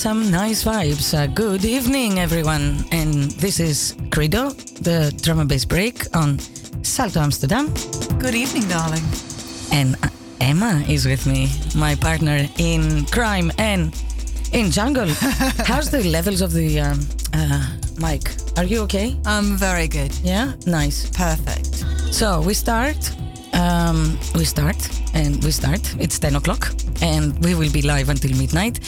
some nice vibes. Uh, good evening, everyone. And this is Credo, the drum and bass break on Salto Amsterdam. Good evening, darling. And uh, Emma is with me, my partner in crime and in jungle. How's the levels of the um, uh, mic? Are you okay? I'm very good. Yeah? Nice. Perfect. So we start. Um, we start and we start. It's 10 o'clock and we will be live until midnight.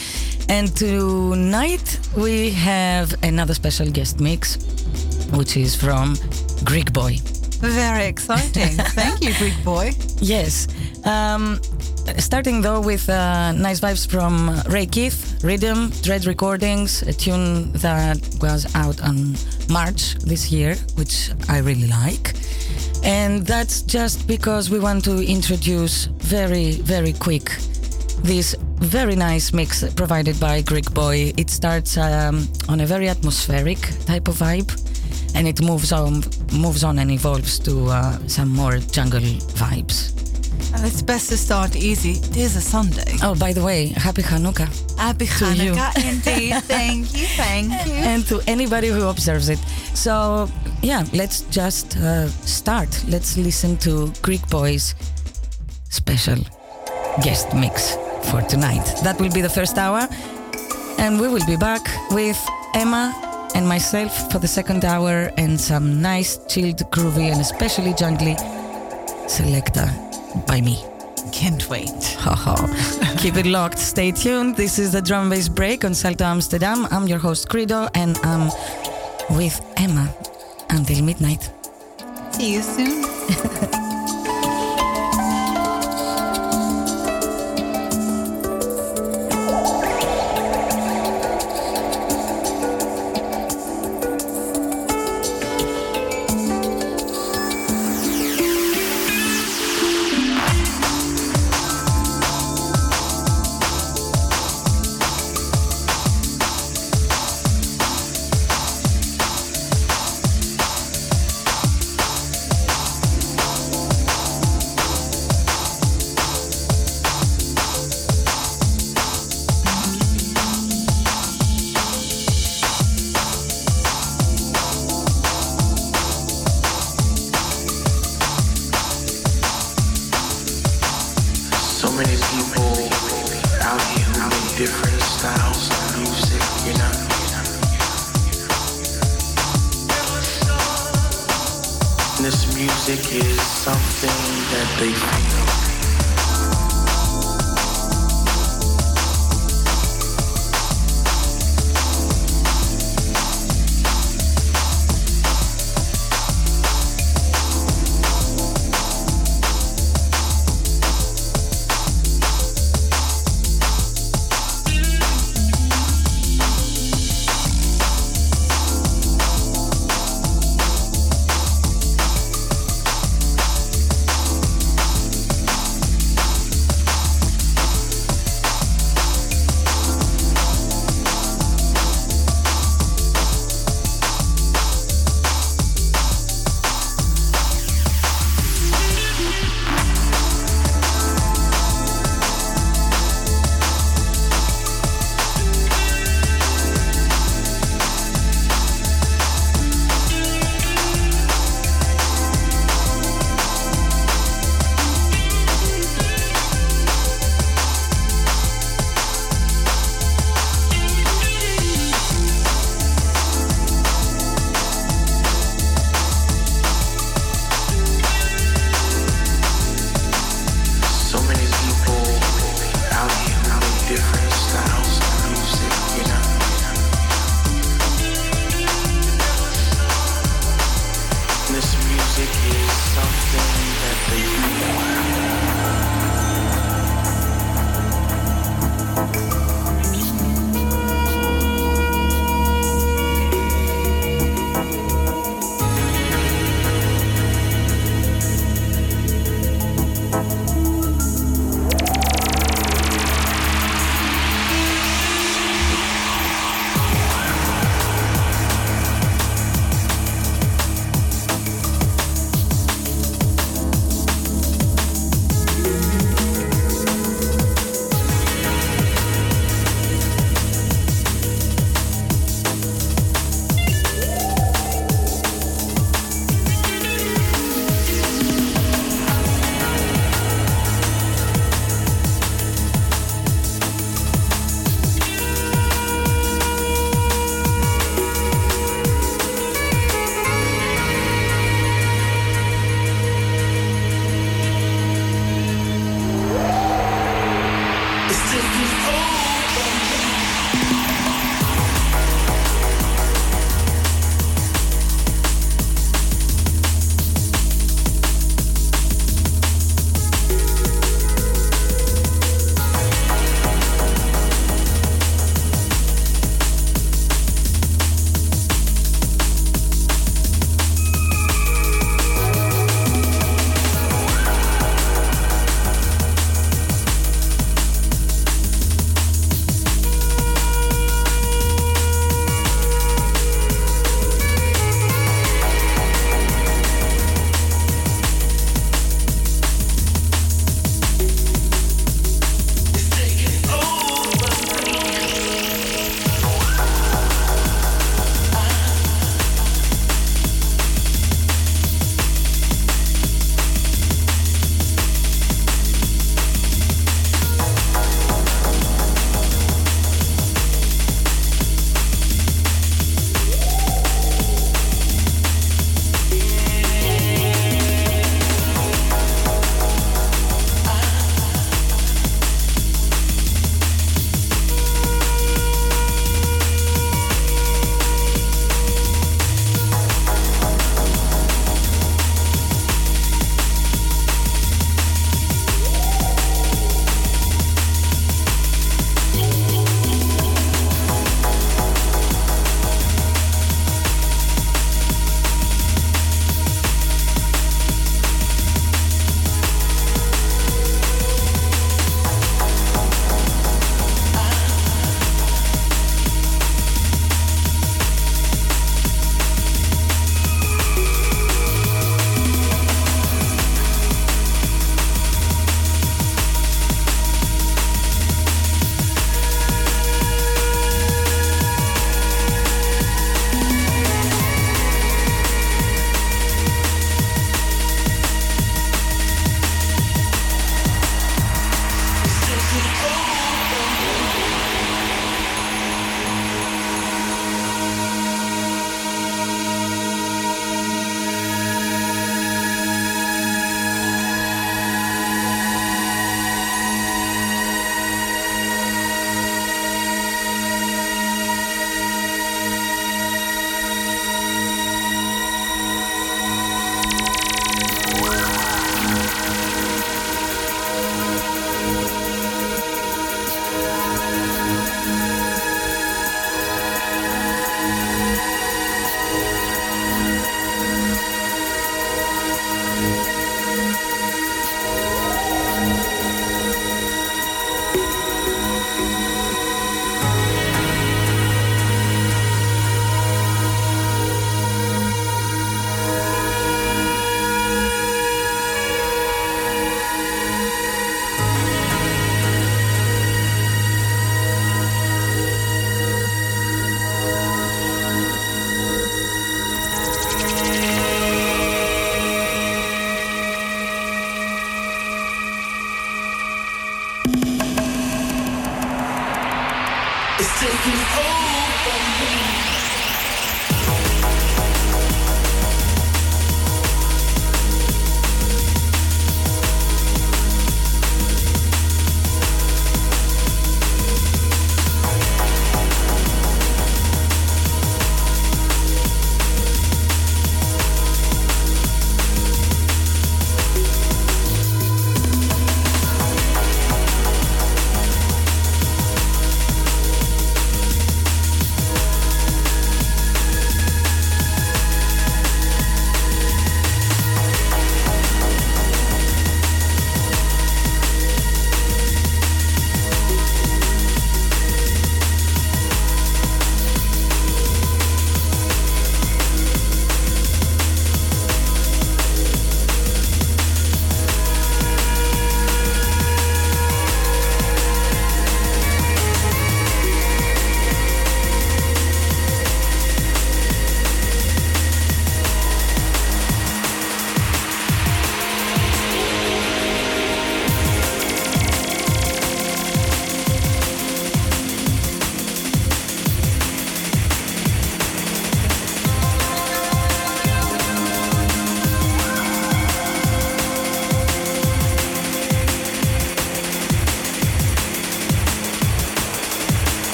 And tonight we have another special guest mix, which is from Greek Boy. Very exciting. Thank you, Greek Boy. Yes. Um, starting though with uh, nice vibes from Ray Keith, Rhythm, Dread Recordings, a tune that was out on March this year, which I really like. And that's just because we want to introduce very, very quick this very nice mix provided by Greek Boy. It starts um, on a very atmospheric type of vibe, and it moves on, moves on and evolves to uh, some more jungle vibes. And it's best to start easy. It is a Sunday. Oh, by the way, happy Hanukkah. Happy To you. Hanukkah, indeed. thank you, thank you. And to anybody who observes it. So, yeah, let's just uh, start. Let's listen to Greek Boy's special guest mix for tonight. That will be the first hour. And we will be back with Emma and myself for the second hour and some nice, chilled, groovy, and especially jungly selector by me. Can't wait. Keep it locked. Stay tuned. This is the drum bass break on Salto Amsterdam. I'm your host Credo, and I'm with Emma until midnight. See you soon. this music is something that they feel.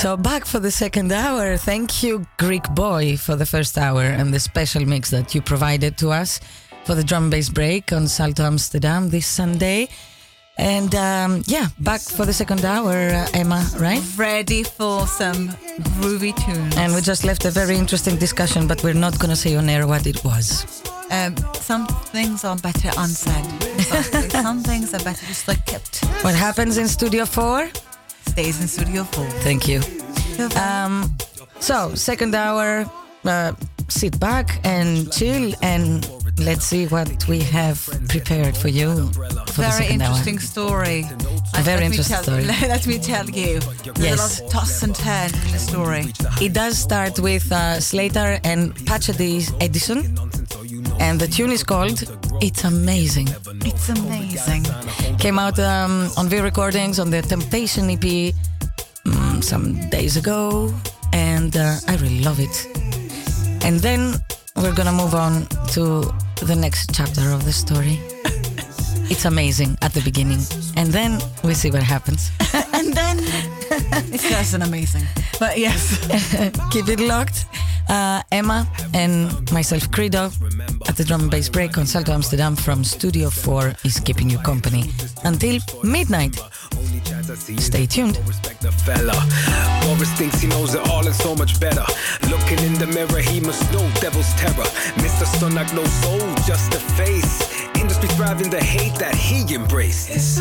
So back for the second hour. Thank you, Greek Boy, for the first hour and the special mix that you provided to us for the drum bass break on Salto Amsterdam this Sunday. And um, yeah, back for the second hour, uh, Emma, right? Ready for some groovy tunes. And we just left a very interesting discussion, but we're not going to say on air what it was. Um, some things are better unsaid. Some- some things are better just like kept. What happens in Studio 4? Stays in Studio 4. Thank you. Um, so, second hour, uh, sit back and chill and let's see what we have prepared for you for the Very interesting story. A very Let me interesting tell- story. Let me tell you. There's Yes. a lot of toss and turn in the story. It does start with uh, Slater and Patch Edison, and the tune is called It's Amazing. It's amazing. Came out um, on V Recordings on the Temptation EP mm, some days ago, and uh, I really love it. And then we're gonna move on to the next chapter of the story. it's amazing at the beginning, and then we see what happens. and then it's just an amazing. But yes, Keep it locked. Uh, Emma and myself, Credo, at the drum and bass break on Salto Amsterdam from Studio 4 is keeping you company until midnight. Stay tuned. Respect the fella. Boris thinks he knows it all and so much better. Looking in the mirror, he must know devil's terror. Mr. Sunak, no soul, just a face. Industry thriving the hate that he embraced.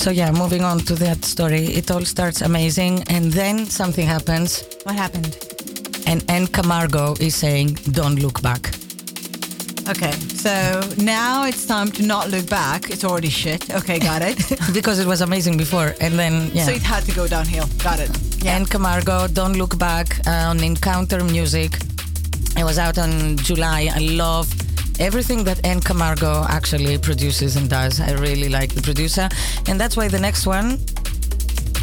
So yeah, moving on to that story, it all starts amazing, and then something happens, What happened? and N Camargo is saying, "Don't look back." Okay, so now it's time to not look back. It's already shit. Okay, got it. because it was amazing before, and then yeah. So it had to go downhill. Got it. Yeah. and Camargo, Don't Look Back uh, on Encounter Music. It was out on July. I love everything that N Camargo actually produces and does. I really like the producer, and that's why the next one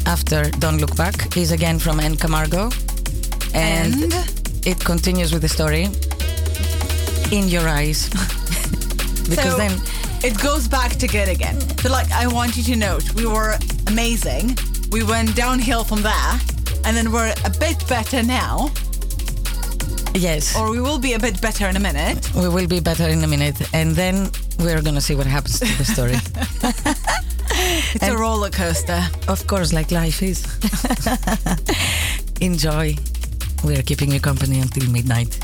after Don't Look Back is again from N Camargo, and, And? it continues with the story in your eyes because so then it goes back to good again. So, like, I want you to note we were amazing. We went downhill from there, and then we're a bit better now, yes, or we will be a bit better in a minute. we will be better in a minute, and then we're gonna see what happens to the story. It's a And- roller coaster. Of course, like life is. Enjoy. We are keeping you company until midnight.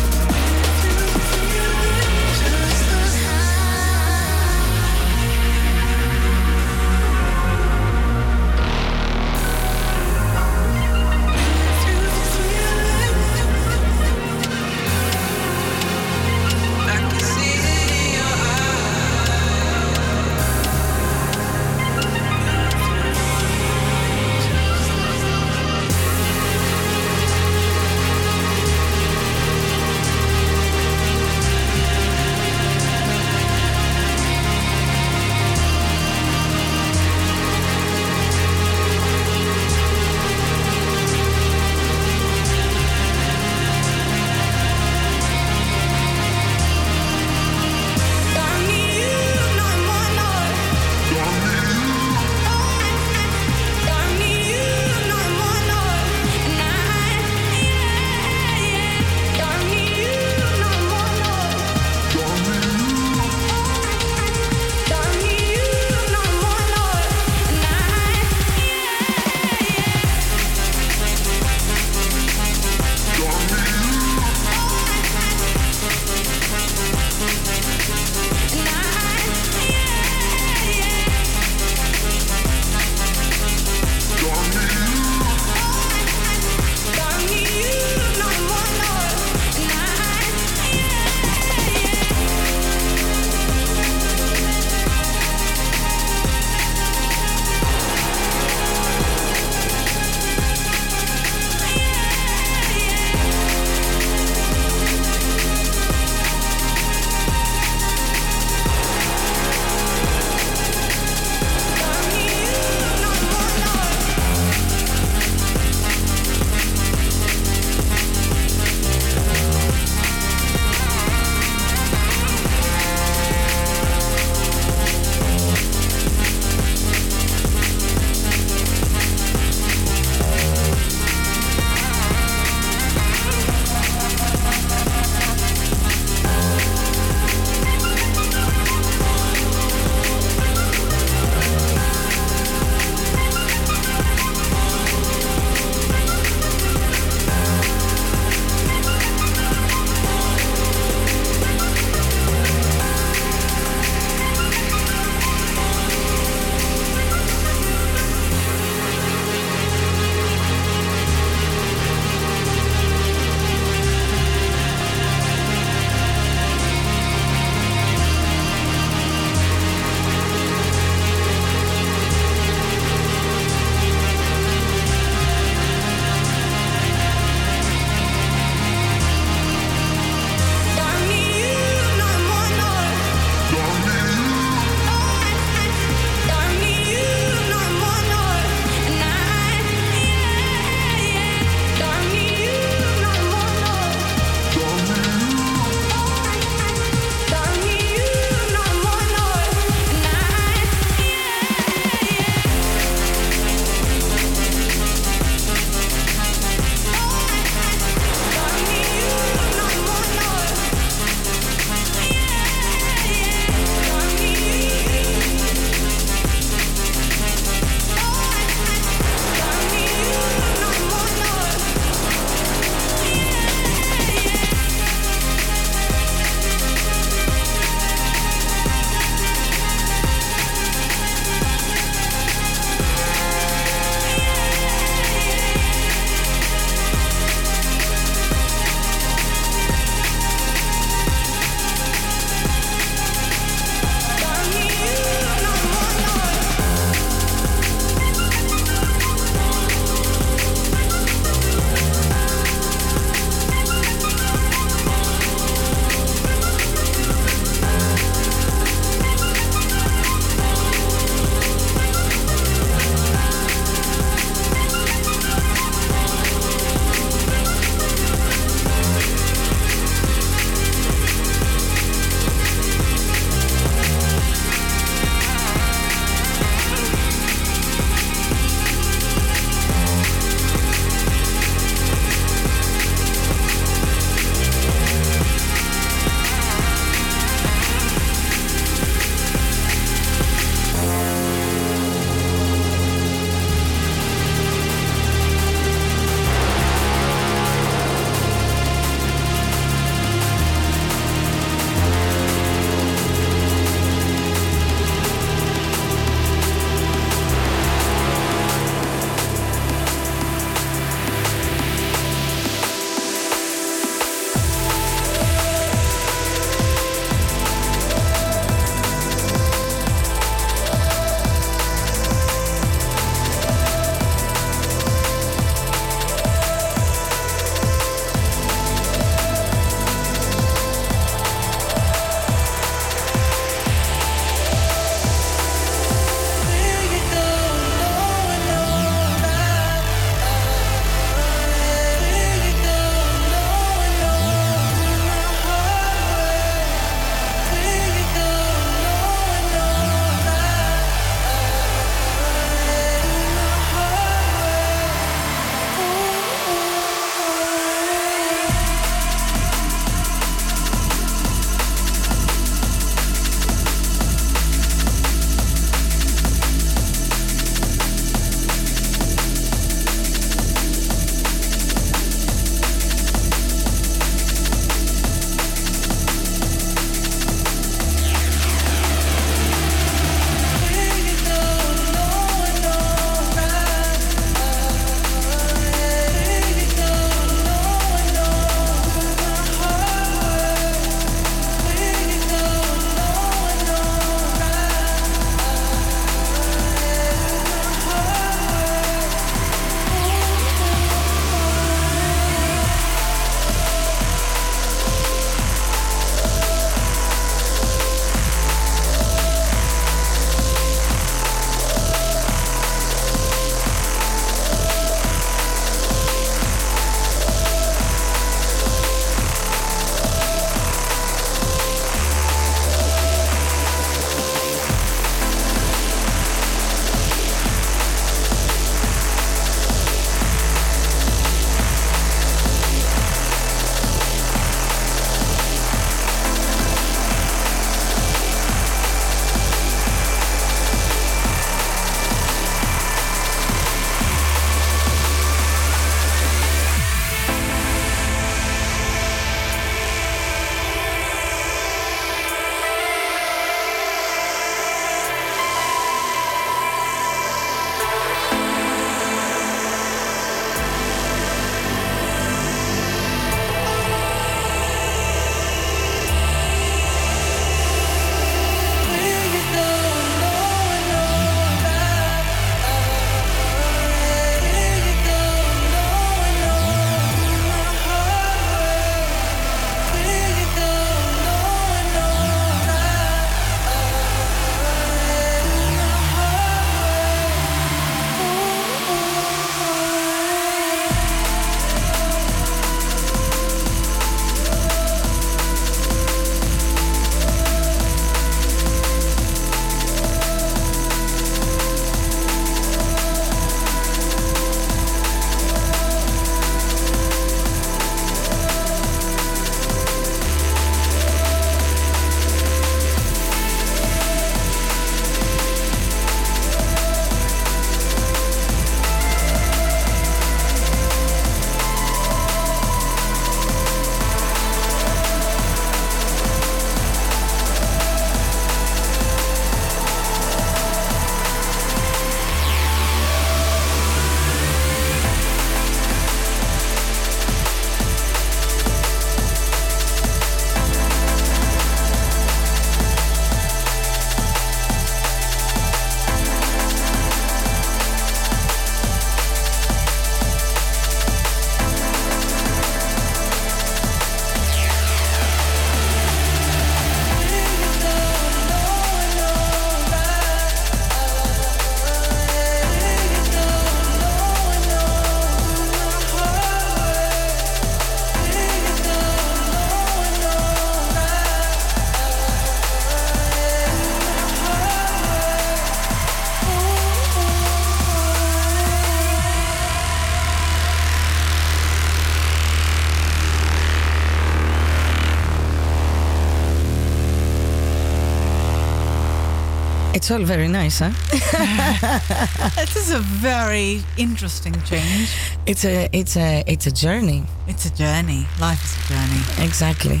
It's all very nice, huh? This is a very interesting change. It's a it's a it's a journey. It's a journey. Life is a journey. Exactly.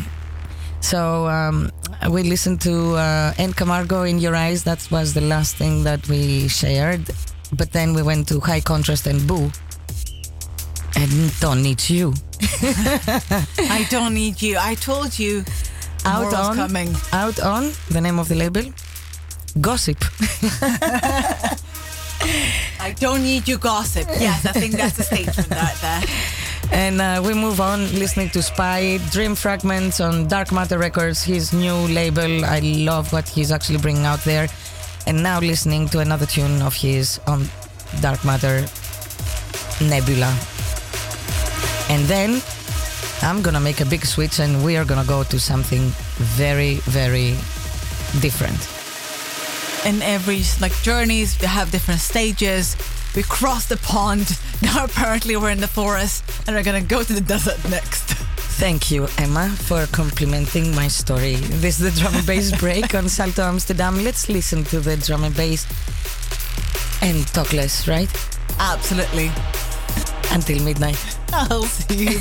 So um, we listened to uh, N Camargo in Your Eyes. That was the last thing that we shared. But then we went to High Contrast and Boo. And Don't Need You. I don't need you. I told you. Out on, coming. out on, the name of the label, Gossip. I don't need your gossip. Yes, I think that's a statement right there. And uh, we move on listening to Spy, Dream Fragments on Dark Matter Records, his new label. I love what he's actually bringing out there. And now listening to another tune of his on Dark Matter, Nebula. And then I'm gonna make a big switch and we are gonna go to something very, very different. In every like journeys, we have different stages. We cross the pond. Now apparently we're in the forest, and we're gonna go to the desert next. Thank you, Emma, for complimenting my story. This is the drum and bass break on Salto Amsterdam. Let's listen to the drum and bass and talk less, right? Absolutely. Until midnight. I'll see you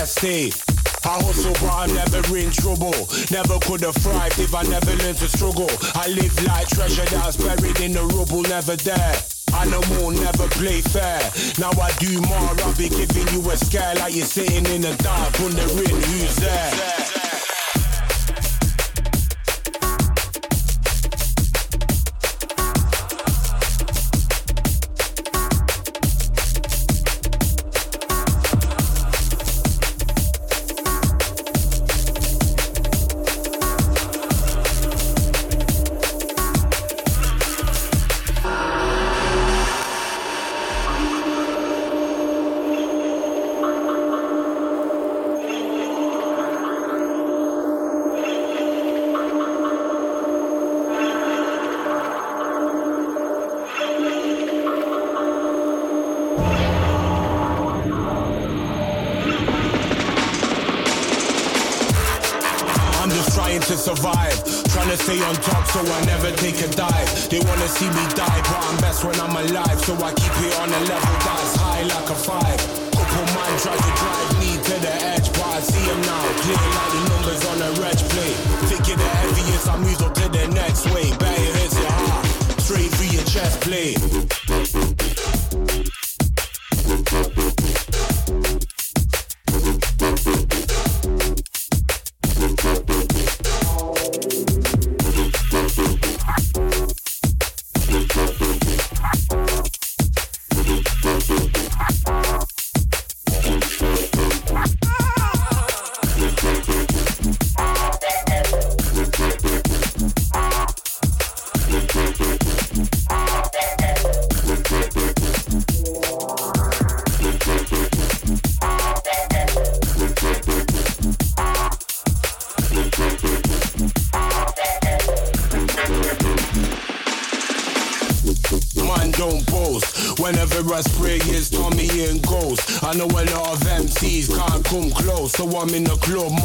estate. I hustle, but I'm never in trouble. Never could have thrived if I never learned to struggle. I live like treasure that's buried in the rubble, never there. Animal never play fair. Now I do more, I'll be giving you a scare like you're sitting in the dark, wondering who's there. Stay on top so I never take a dive. They wanna see me die, but I'm best when I'm alive. So I keep it on a level that's high like a five. Couple man try to drive me to the edge, but I see him now. Clear like the numbers on a reg plate. Thinking the heaviest, I move up to the next way. Better hits your heart, straight through your chest plate. I'm in the club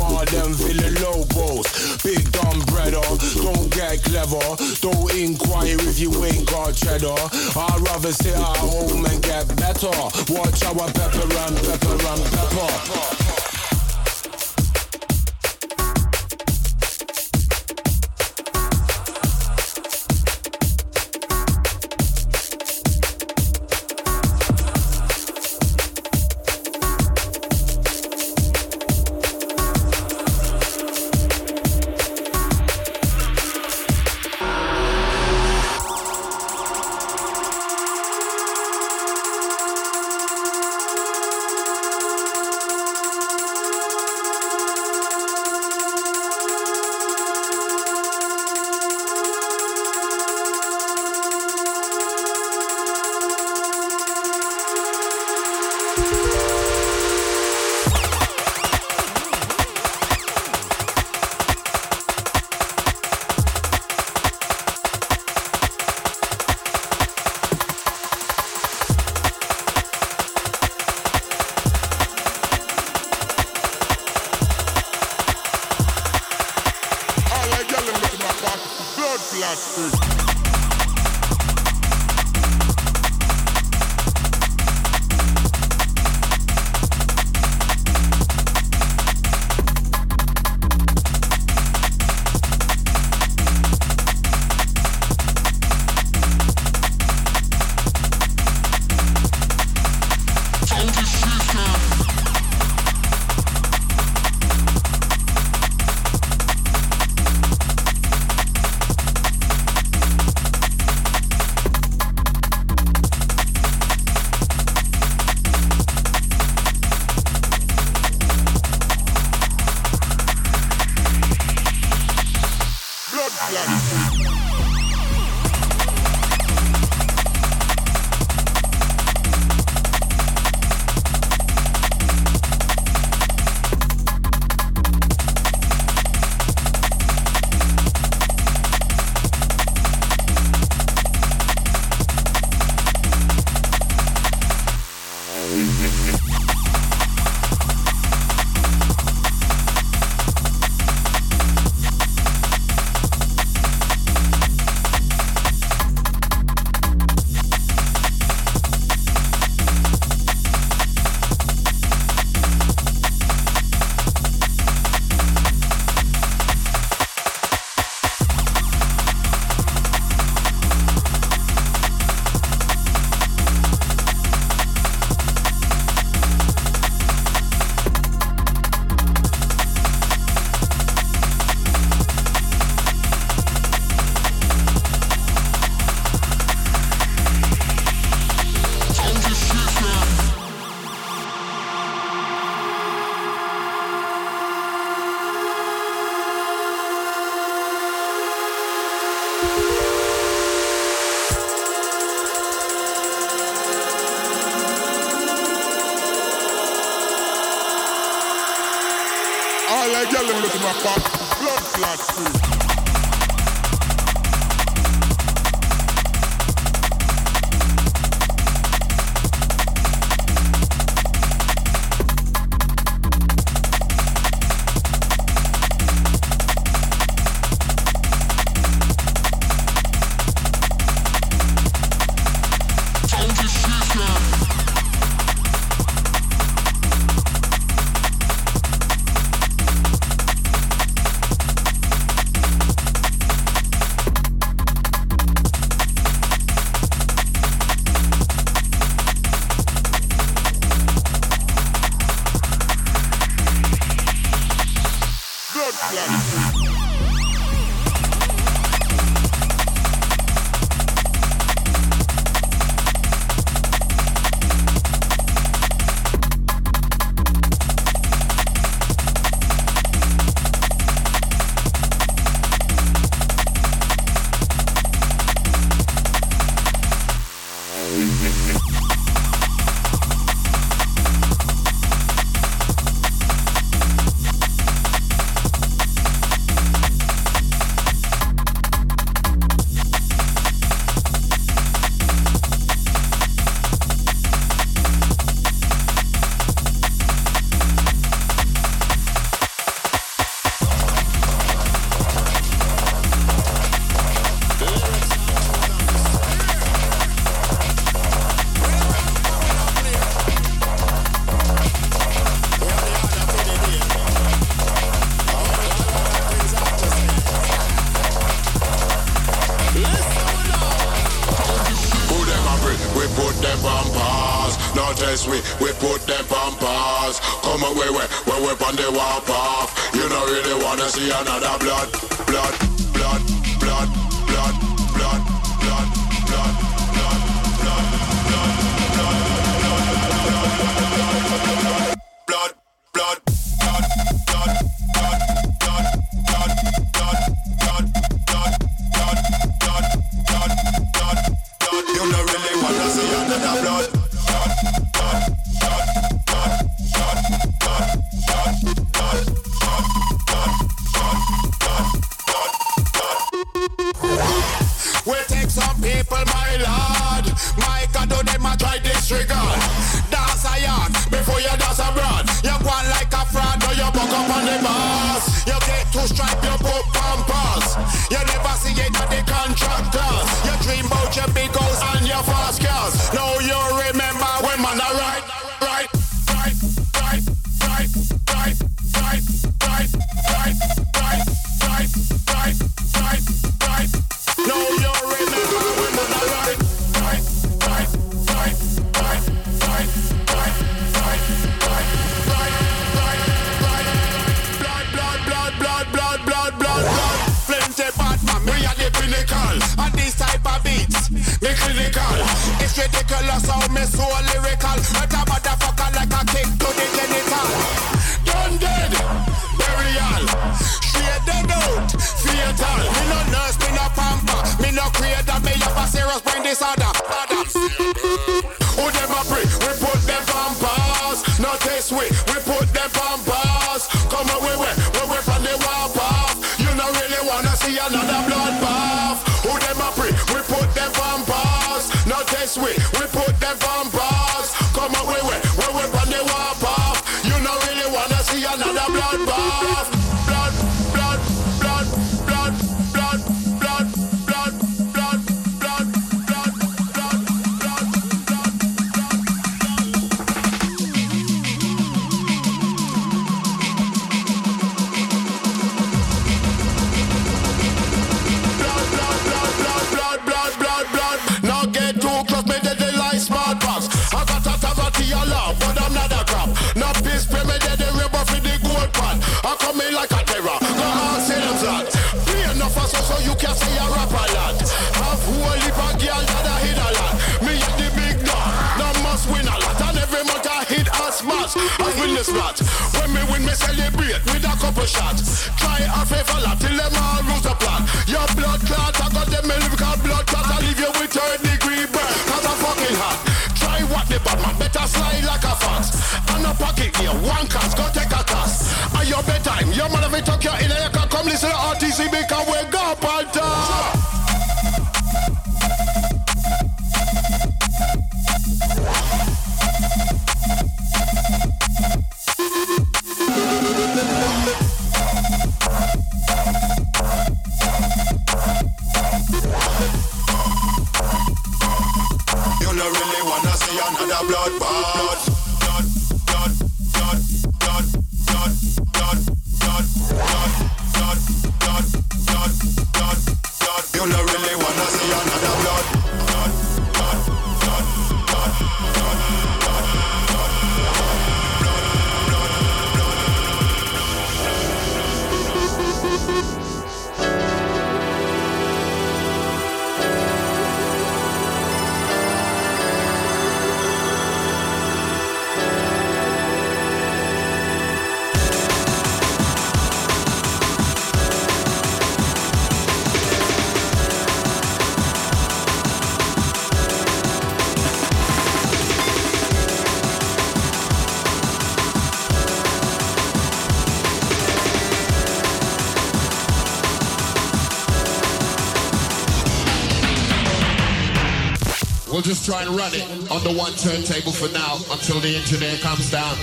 just try and run it on the one turntable for now until the engineer comes down.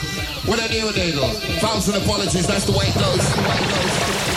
What a new needle. Thousand apologies, that's the way it goes. The way it goes.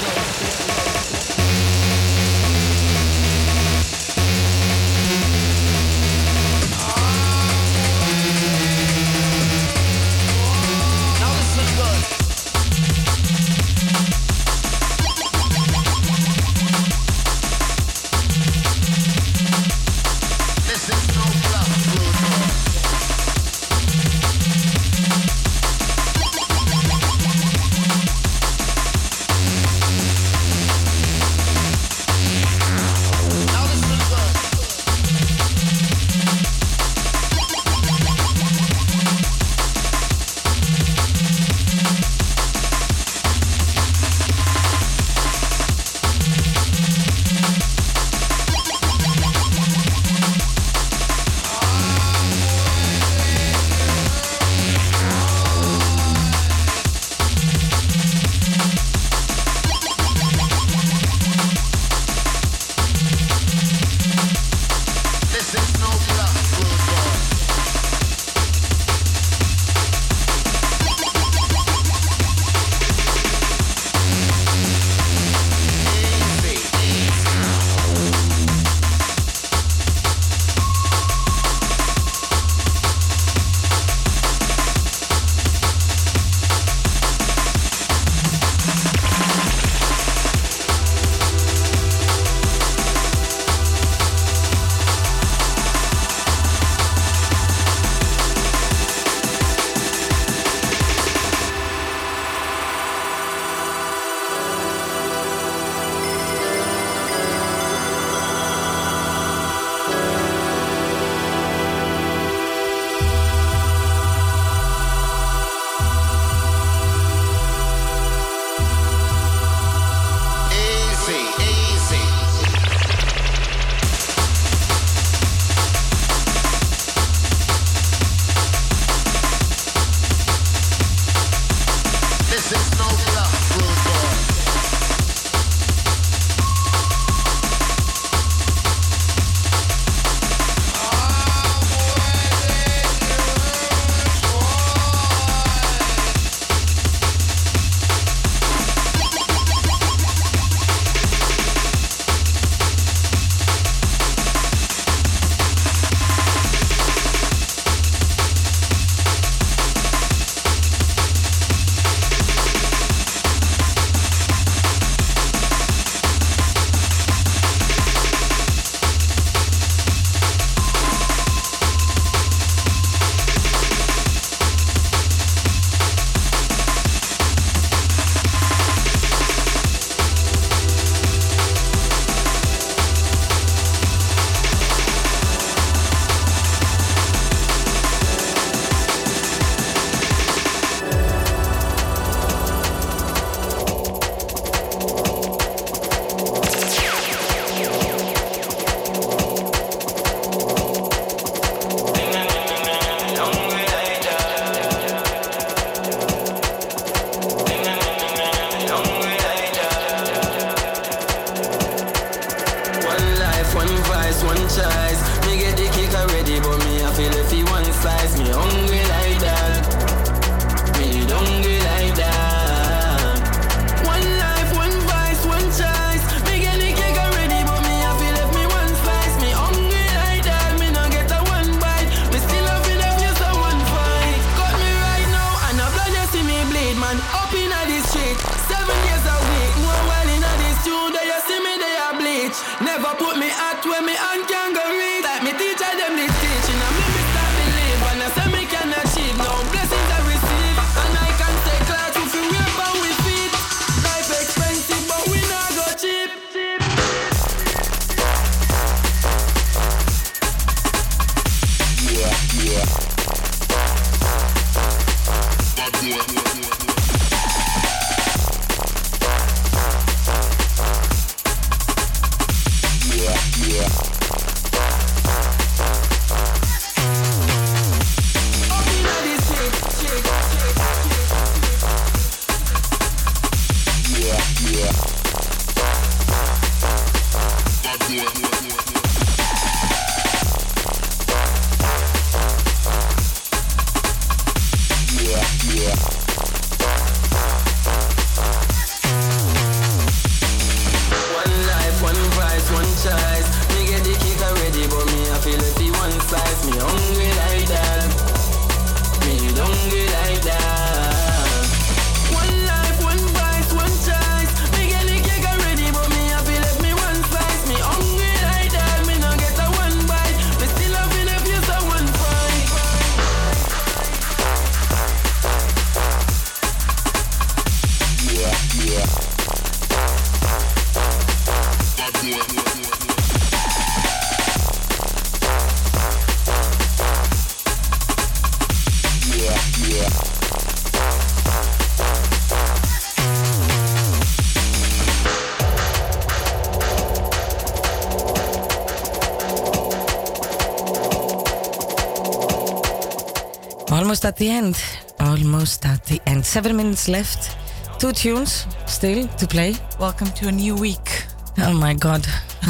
Almost at the end. Almost at the end. Seven minutes left. Two tunes still to play. Welcome to a new week. Oh my God.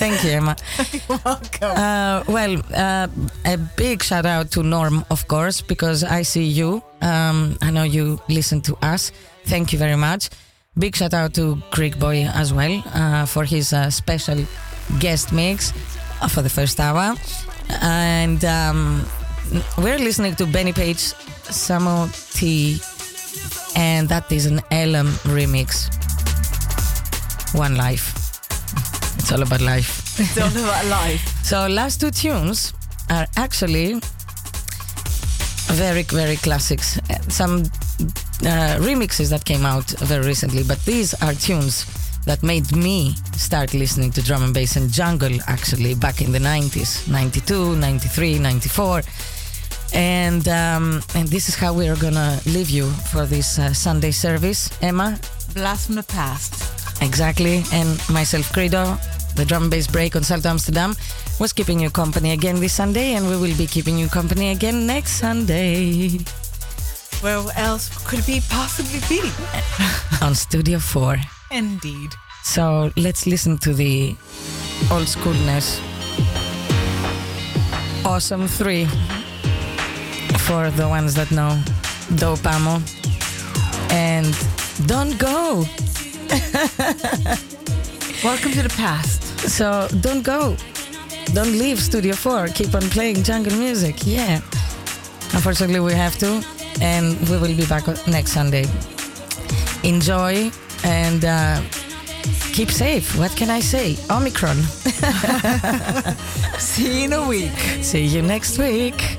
Thank you, Emma. You're Welcome. Uh, well, uh, a big shout out to Norm, of course, because I see you. Um, I know you listen to us. Thank you very much. Big shout out to Greek Boy as well uh, for his uh, special guest mix uh, for the first hour. And um, we're listening to Benny Page, Samo T, and that is an LM remix. One Life. It's all about life. It's all about life. So last two tunes are actually very very classics. Uh, Some uh, remixes that came out very recently, but these are tunes that made me start listening to drum and bass and jungle actually back in the 90s, 92, 93, 94. And um, and this is how we are gonna leave you for this uh, Sunday service, Emma. Blast from the past. Exactly. And myself, Credo, the drum and bass break on Salto Amsterdam, was keeping you company again this Sunday, and we will be keeping you company again next Sunday Where else could it be possibly be? on Studio 4. Indeed. So let's listen to the old schoolness. Awesome 3 for the ones that know Dope Ammo. And Don't Go. Welcome to the past. So don't go. Don't leave Studio 4. Keep on playing jungle music. Yeah. Unfortunately, we have to. And we will be back next Sunday. Enjoy and uh, keep safe. What can I say? Omicron. See you in a week. See you next week.